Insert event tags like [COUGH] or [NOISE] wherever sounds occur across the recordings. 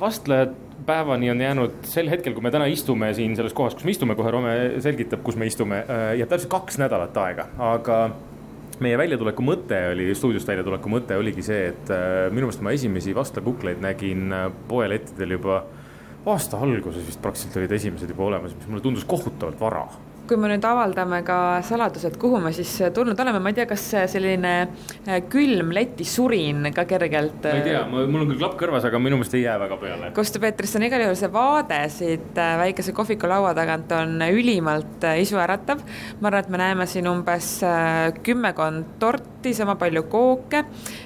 vastlejad päevani on jäänud sel hetkel, kui me täna istume siin selles kohas, kus me istume, kohe Rome selgitab, kus me istume, jääb täpselt kaks nädalat aega, aga meie väljatuleku mõte oli, stuudiost väljatuleku mõte oligi see, et äh, minu meelest ma esimesi vastlakukleid nägin äh, poelettidel juba aasta alguses vist praktiliselt olid esimesed juba olemas, mis mulle tundus kohutavalt vara kui me nüüd avaldame ka saladused, kuhu me siis tulnud oleme, ma ei tea, kas selline äh, külm Läti surin ka kergelt. ma ei tea, mul on küll klapp kõrvas, aga minu meelest ei jää väga peale. Kostu Peetrist on igal juhul see vaade siit äh, väikese kohviku laua tagant on ülimalt äh, isuäratav. ma arvan, et me näeme siin umbes kümmekond torti, sama palju kooke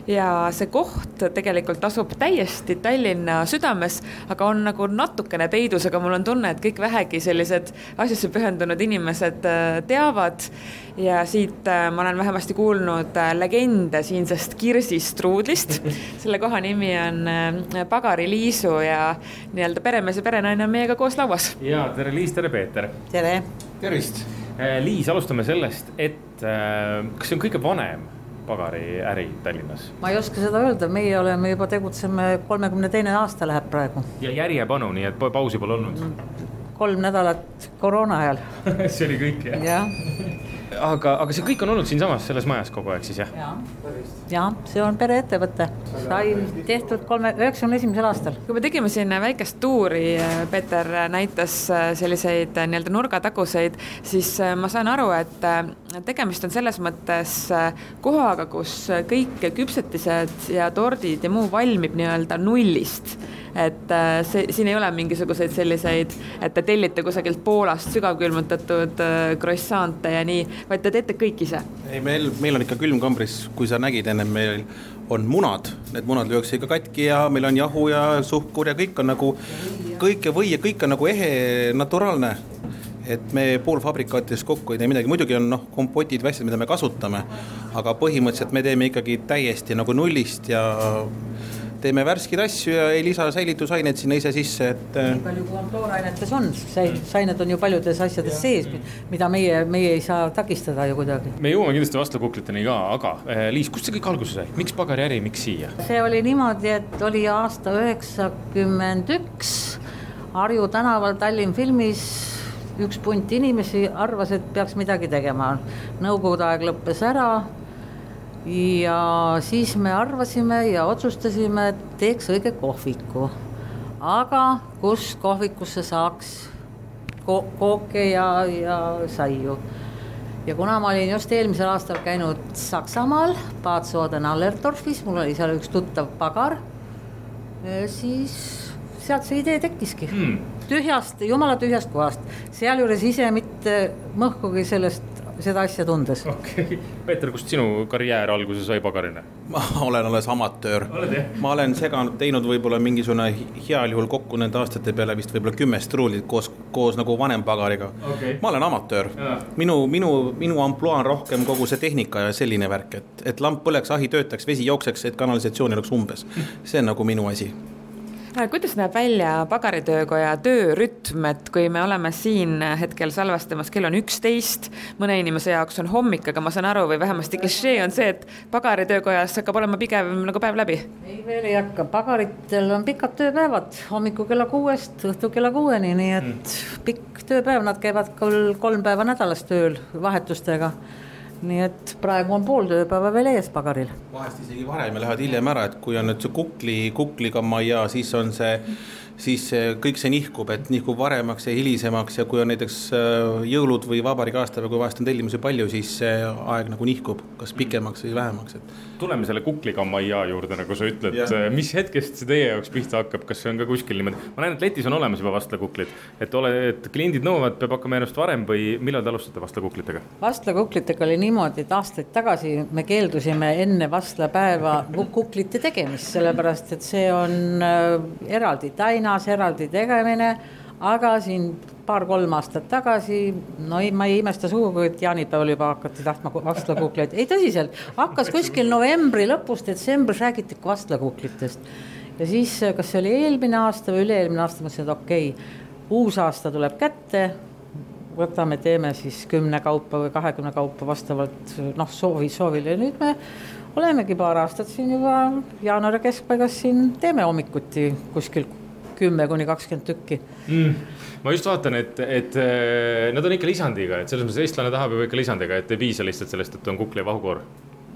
ja see koht tegelikult asub täiesti Tallinna südames, aga on nagu natukene peidus, aga mul on tunne, et kõik vähegi sellised asjasse pühendunud inimesed äh, teavad ja siit äh, ma olen vähemasti kuulnud äh, legende siinsest kirsistruudlist. [LAUGHS] selle koha nimi on Pagari Liisu ja nii-öelda peremees ja perenaine on meiega koos lauas. ja tere, Liis, tere, Peeter. tere. tervist. Liis, alustame sellest, et kas see on kõige vanem pagariäri Tallinnas? ma ei oska seda öelda, meie oleme juba tegutseme, kolmekümne teine aasta läheb praegu. ja järjepanu, nii et pausi pole olnud kolm nädalat koroona ajal [LAUGHS] see oli kõik jah ja.? Aga, aga see kõik on olnud siinsamas selles majas kogu aeg siis jah ja.? jah, see on pereettevõte, sai tehtud kolme, üheksakümne esimesel aastal. kui me tegime siin väikest tuuri, Peeter näitas selliseid nii-öelda nurgataguseid, siis ma saan aru, et tegemist on selles mõttes kohaga, kus kõik küpsetised ja tordid ja muu valmib nii-öelda nullist et äh, see, siin ei ole mingisuguseid selliseid, et te tellite kusagilt Poolast sügavkülmutatud äh, croissant'e ja nii, vaid te teete kõik ise? ei, meil, meil on ikka külmkambris, kui sa nägid ennem, meil on munad, need munad lüüakse ikka katki ja meil on jahu ja suhkur ja kõik on nagu, kõik ja või ja kõik on nagu ehe, naturaalne. Et me poolfabrikaatidest kokku ei tee midagi, muidugi on noh, kompotid või asjad, mida me kasutame, aga põhimõtteliselt me teeme ikkagi täiesti nagu nullist ja teeme värskeid asju ja ei lisa säilitusaineid sinna ise sisse, et. Äh, nii palju kui on toorainetes on, säilitusaineid on ju paljudes asjades ja. sees, mida meie, meie ei saa takistada ju kuidagi. me jõuame kindlasti vastlakukliteni ka, aga äh, Liis, kust see kõik alguse sai, miks pagariäri, miks siia? see oli niimoodi, et oli aasta üheksakümmend üks Harju tänaval Tallinn filmis üks punt inimesi arvas, et peaks midagi tegema. Nõukogude aeg lõppes ära ja siis me arvasime ja otsustasime, et teeks õige kohviku. aga kus kohvikusse saaks ko kooke ja, ja saiu. ja kuna ma olin just eelmisel aastal käinud Saksamaal, Bad Soden-Allerdorfis, mul oli seal üks tuttav pagar, siis sealt see idee tekkiski hmm. tühjast, jumala tühjast kohast, sealjuures ise mitte mõhkugi sellest seda asja tundes. okei okay., Peeter, kust sinu karjäär alguse sai pagarina? ma olen alles amatöör. ma olen seganud, teinud võib-olla mingisugune heal juhul kokku nende aastate peale vist võib-olla kümme struulit koos, koos nagu vanem pagariga okay.. ma olen amatöör. minu, minu, minu ampluaa on rohkem kogu see tehnika ja selline värk, et, et lamp põleks, ahi töötaks, vesi jookseks, et kanalisatsioon oleks umbes. see on nagu minu asi kuidas näeb välja pagaritöökoja töörütm, et kui me oleme siin hetkel salvestamas, kell on üksteist, mõne inimese jaoks on hommik, aga ma saan aru, või vähemasti klišee on see, et pagaritöökojas hakkab olema pigem nagu päev läbi? ei, veel ei hakka, pagaritel on pikad tööpäevad, hommikul kella kuuest õhtul kella kuueni, nii et mm. pikk tööpäev, nad käivad küll kolm päeva nädalas tööl vahetustega nii et praegu on pool tööpäeva veel ees pagaril. vahest isegi varem ja lähevad hiljem ära, et kui on nüüd see kukli, kukliga maja, siis on see siis kõik see nihkub, et nihkub varemaks ja hilisemaks ja kui on näiteks äh, jõulud või vabariigi aastapäev, kui vahest on tellimusi palju, siis see aeg nagu nihkub, kas pikemaks või vähemaks, et. tuleme selle kuklikammajaa juurde, nagu sa ütled, mis hetkest see teie jaoks pihta hakkab, kas see on ka kuskil niimoodi, ma näen, et letis on olemas juba vastlakuklid, et ole, et kliendid nõuavad, peab hakkama ennast varem või millal te alustate vastlakuklitega? vastlakuklitega oli niimoodi, et aastaid tagasi me keeldusime enne vastlapäeva kuklite tegemist, sellepärast et see on äh, eraldi taina linnas eraldi tegemine, aga siin paar-kolm aastat tagasi, no ei, ma ei imesta sugugi, et jaanipäeval juba hakati tahtma vastlakukleid, ei tõsiselt, hakkas kuskil novembri lõpus, detsembris räägiti vastlakuklitest. ja siis, kas see oli eelmine aasta või üle-eelmine aasta, mõtlesin, et okei okay,, uus aasta tuleb kätte, võtame, teeme siis kümne kaupa või kahekümne kaupa vastavalt noh, soovi, soovile. Ja nüüd me olemegi paar aastat siin juba jaanuari keskpaigas siin teeme hommikuti kuskil kümme kuni kakskümmend tükki. Mm. Ma just vaatan, et, et äh, nad on ikka lisandiga, et selles mõttes eestlane tahab ju ikka lisandiga, et ei piisa lihtsalt sellest, et on kukli ja vahukoor.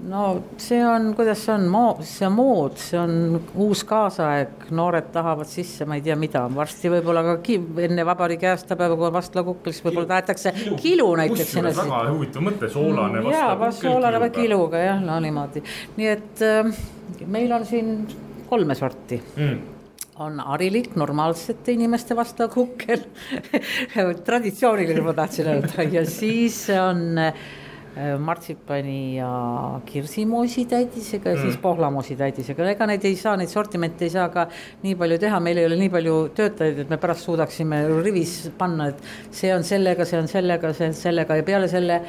No see on, kuidas see on, see on mood, see on uus kaasaeg, noored tahavad sisse, ma ei tea, mida, varsti võib-olla ka ki-, enne vabariigi aastapäeva, kui on vastlakukk, siis võib-olla tahetakse kilu, kilu näiteks. väga huvitav mõte, soolane vastlakukk. jaa, soolane või kiluga. Jah, no niimoodi, nii et äh, meil on siin kolme sorti. Mm on harilik normaalsete inimeste vastakukkel [LAUGHS] traditsiooniline ma tahtsin öelda. Ja siis on Äh, martsipani ja kirsimoosi täidisega ja mm. siis pohlamoosi täidisega, ega neid ei saa, neid sortimente ei saa ka nii palju teha, meil ei ole nii palju töötajaid, et me pärast suudaksime rivis panna, et see on sellega, see on sellega, see on sellega ja peale selle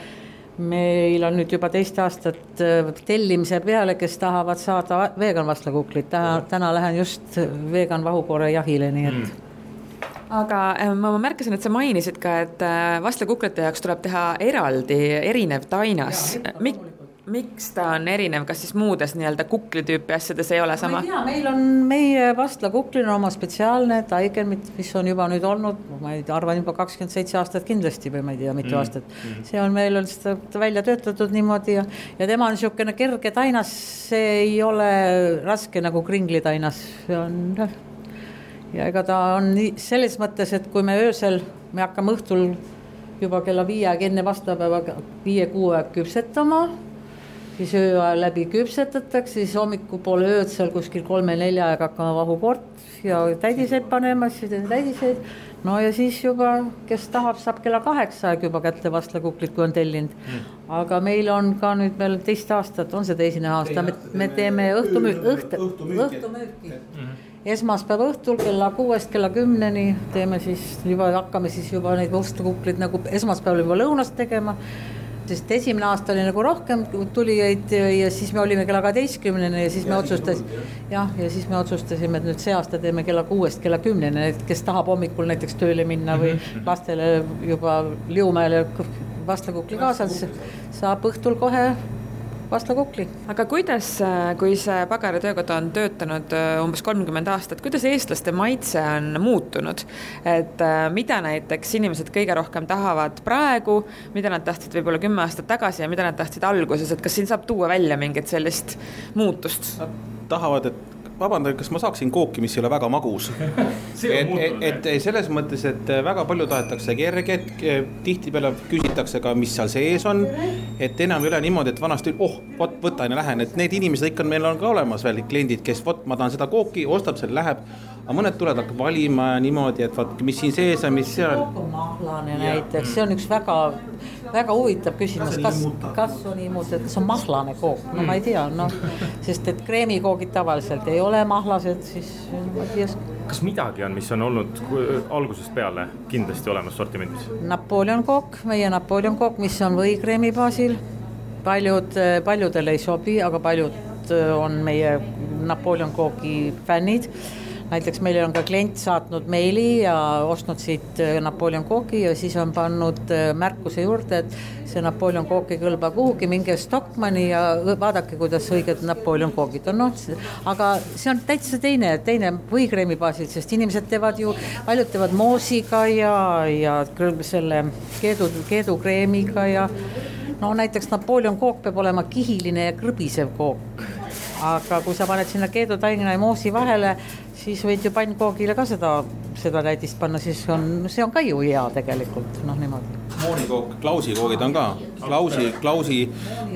meil on nüüd juba teist aastat äh, tellimise peale, kes tahavad saada vegan vastlakuklit, täna lähen just vegan vahukoore jahile, nii et mm. Aga äh, ma märkasin, et sa mainisid ka, et äh, vastlakuklite jaoks tuleb teha eraldi erinev tainas. Mik, miks ta on erinev, kas siis muudes nii-öelda kuklitüüpi asjades ei ole sama? meil on, meie vastlakuklil on oma spetsiaalne taigen, mis on juba nüüd olnud, ma ei arvan, juba kakskümmend seitse aastat kindlasti või ma ei tea, mitu mm. aastat mm. -hmm. see on meil on seda välja töötatud niimoodi ja, ja tema on niisugune kerge tainas, see ei ole raske nagu kringlitainas, see on noh ja ega ta on nii selles mõttes, et kui me öösel, me hakkame õhtul juba kella viie aeg enne vastlapäeva viie-kuue aeg küpsetama, siis öö ajal läbi küpsetatakse, siis hommikupoole ööd seal kuskil kolme-nelja aeg hakkame vahuport ja täidiseid panema, siis täidiseid. no ja siis juba, kes tahab, saab kella kaheksa aeg juba kätte vastlakuklit, kui on tellinud mm.. aga meil on ka nüüd veel teist aastat, on see teisene aasta, me, me teeme õhtumüüki, õhtu, õhtumüüki mm. esmaspäeva õhtul kella kuuest kella kümneni teeme siis juba, hakkame siis juba neid mustakukleid nagu esmaspäeval juba lõunast tegema. Sest esimene aasta oli nagu rohkem tulijaid ja siis me olime kella kaheteistkümneni ja siis me otsustasime, jah, ja siis me otsustasime, et nüüd see aasta teeme kella kuuest kella kümneni, et kes tahab hommikul näiteks tööle minna või mhm. lastele juba Liumäele vastlakukli kaasas, saab õhtul kohe vastlakukli. aga kuidas, äh, kui see Pagari töökoda on töötanud äh, umbes kolmkümmend aastat, kuidas eestlaste maitse on muutunud? et äh, mida näiteks inimesed kõige rohkem tahavad praegu, mida nad tahtsid võib-olla kümme aastat tagasi ja mida nad tahtsid alguses, et kas siin saab tuua välja mingit sellist muutust? Nad tahavad, et vabandage, kas ma saaksin kooki, mis ei ole väga magus [LAUGHS] et, et, et selles mõttes, et väga palju tahetakse kerget, tihtipeale küsitakse ka, mis seal sees on. et enam ei ole niimoodi, et vanasti, oh, vot võtan ja lähen, et need inimesed ikka on, meil on ka olemas veel kliendid, kes vot, ma tahan seda kooki, ostab selle, läheb aga mõned tulevad, hakkavad valima niimoodi, et vaat, mis siin sees on, mis seal. mahlane näiteks, see on üks väga, väga huvitav küsimus, kas, kas on niimoodi, et kas on mahlane kook, no ma ei tea, noh, [LAUGHS] sest et kreemikoogid tavaliselt ei ole mahlased, siis ma ei tea kas midagi on, mis on olnud algusest peale kindlasti olemas sortimendis? Napoleon kook, meie Napoleon kook, mis on võikreemi baasil. paljud, paljudele ei sobi, aga paljud on meie Napoleon koogi fännid näiteks meile on ka klient saatnud meili ja ostnud siit äh, Napoleon koogi ja siis on pannud äh, märkuse juurde, et see Napoleon kook ei kõlba kuhugi, minge Stockmanni ja vaadake, kuidas õiged Napoleon koogid on, noh, aga see on täitsa teine, teine võikreemi baasil, sest inimesed teevad ju, paljud teevad moosiga ja, ja selle keedu, keedukreemiga ja no näiteks Napoleon kook peab olema kihiline ja krõbisev kook. Aga kui sa paned sinna keedutaigna ja moosi vahele, siis võid ju pannkoogile ka seda, seda täidist panna, siis on, see on ka ju hea tegelikult, noh niimoodi. moonikook, klausikoogid on ka, klausi, klausi,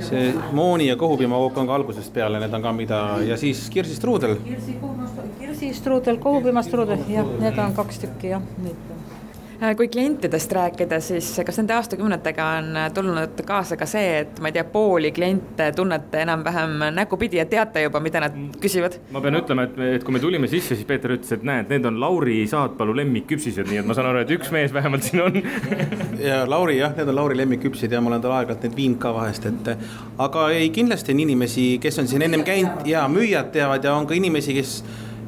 see mooni ja kohupiimakook on ka algusest peale, need on ka mida ja siis kirsistruudel. kirsistruudel, kohupiimastruudel, jah, need on kaks tükki jah, neid kui klientidest rääkida, siis kas nende aastakümnetega on tulnud kaasa ka see, et ma ei tea, pooli kliente tunnete enam-vähem nägupidi ja teate juba, mida nad küsivad? ma pean ütlema, et, et kui me tulime sisse, siis Peeter ütles, et näed, need on Lauri Saatpalu lemmikküpsised, nii et ma saan aru, et üks mees vähemalt siin on [LAUGHS] ja Lauri jah, need on Lauri lemmikküpsid ja ma olen tal aeg-ajalt neid viinud ka vahest, et aga ei, kindlasti on inimesi, kes on siin ennem käinud ja müüjad teavad ja on ka inimesi, kes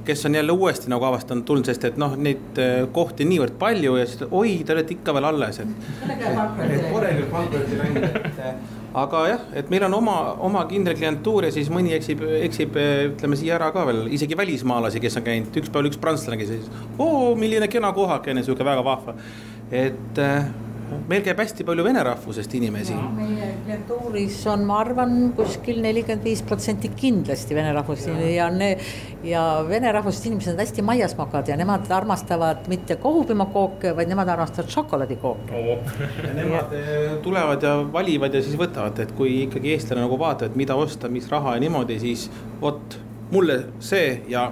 kes on jälle uuesti nagu avastanud tulnud, sest et noh, neid äh, kohti niivõrd palju ja siis oi, te olete ikka veel alles, et. et pole küll pankrotti läinud, et aga jah, et meil on oma, oma kindel klientuur ja siis mõni eksib, eksib, ütleme siia ära ka veel, isegi välismaalasi, kes on käinud, üks päev üks prantslane käis, oo, milline kena kohakene, sihuke väga vahva. et äh, meil käib hästi palju vene rahvusest inimesi. meie klientuuris on, ma arvan, kuskil nelikümmend viis protsenti kindlasti vene rahvusest inimesi ja ne, ja vene rahvusest inimesed on hästi maiasmokad ja nemad armastavad mitte kohupiimakooke, vaid nemad armastavad šokolaadikooke. ja nemad eh, tulevad ja valivad ja siis võtavad, et kui ikkagi eestlane nagu vaatab, et mida osta, mis raha ja niimoodi, siis vot mulle see ja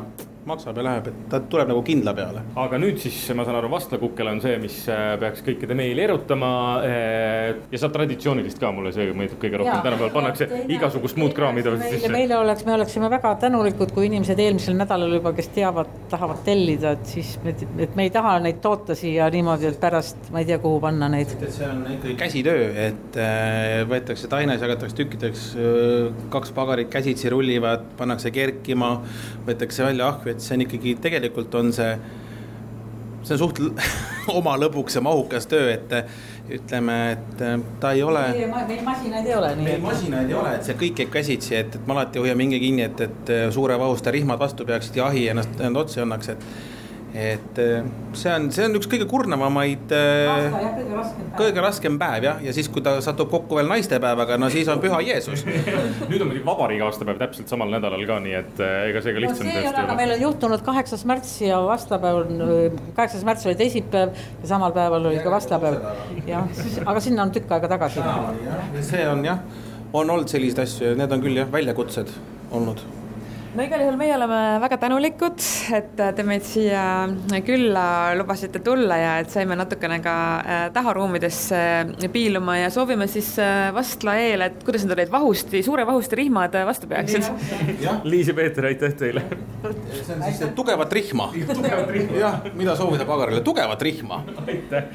maksab ja läheb, et ta tuleb nagu kindla peale. aga nüüd siis ma saan aru, vastlakukkel on see, mis äh, peaks kõikide meili erutama. Äh, ja saab traditsioonilist ka, mulle see meeldib kõige rohkem, tänapäeval pannakse igasugust muud kraami tavaliselt sisse. meile oleks, me oleksime väga tänulikud, kui inimesed eelmisel nädalal juba, kes teavad, tahavad tellida, et siis, et me ei taha neid toota siia niimoodi, et pärast ma ei tea, kuhu panna neid. et see on ikkagi käsitöö, et äh, võetakse taines, jagatakse tükkideks, kaks pagarit käsitsi rullivad, pannakse kerkima, võetakse välja ahju, et et see on ikkagi, tegelikult on see, see on suht [LAUGHS] oma lõbuks ja mahukas töö, et ütleme, et ta ei ole. meil masinaid ei ole. meil masinaid ei ole, et see kõik käib käsitsi, et, et ma alati hoian mingi kinni, et, et suure vahusta rihmad vastu peaksid ja ahi ennast, ennast otsa annaks, et et äh, see on, see on üks kõige kurnavamaid. Äh, kõige raskem päev. kõige raskem päev jah, ja siis, kui ta satub kokku veel naistepäevaga, no siis on püha Jeesus [LAUGHS] nüüd on muidugi vabariigi aastapäev täpselt samal nädalal ka, nii et äh, ega see ka lihtsam no, tõesti ei ole. meil on juhtunud kaheksas märts ja vastlapäev on, kaheksas märts oli teisipäev ja samal päeval oli ka vastlapäev. jah, aga sinna on tükk aega tagasi. see on jah, on olnud selliseid asju ja need on küll jah, väljakutsed olnud no igal juhul meie oleme väga tänulikud, et te meid siia külla lubasite tulla ja et saime natukene ka äh, taharuumidesse piiluma ja soovime siis äh, Vastla eel, et kuidas need olid, Vahusti, Suure Vahusti rihmad vastu peaksid. Liis ja Peeter, aitäh teile. see on siis tugevat rihma. jah, mida soovida pagarile, tugevat rihma. aitäh.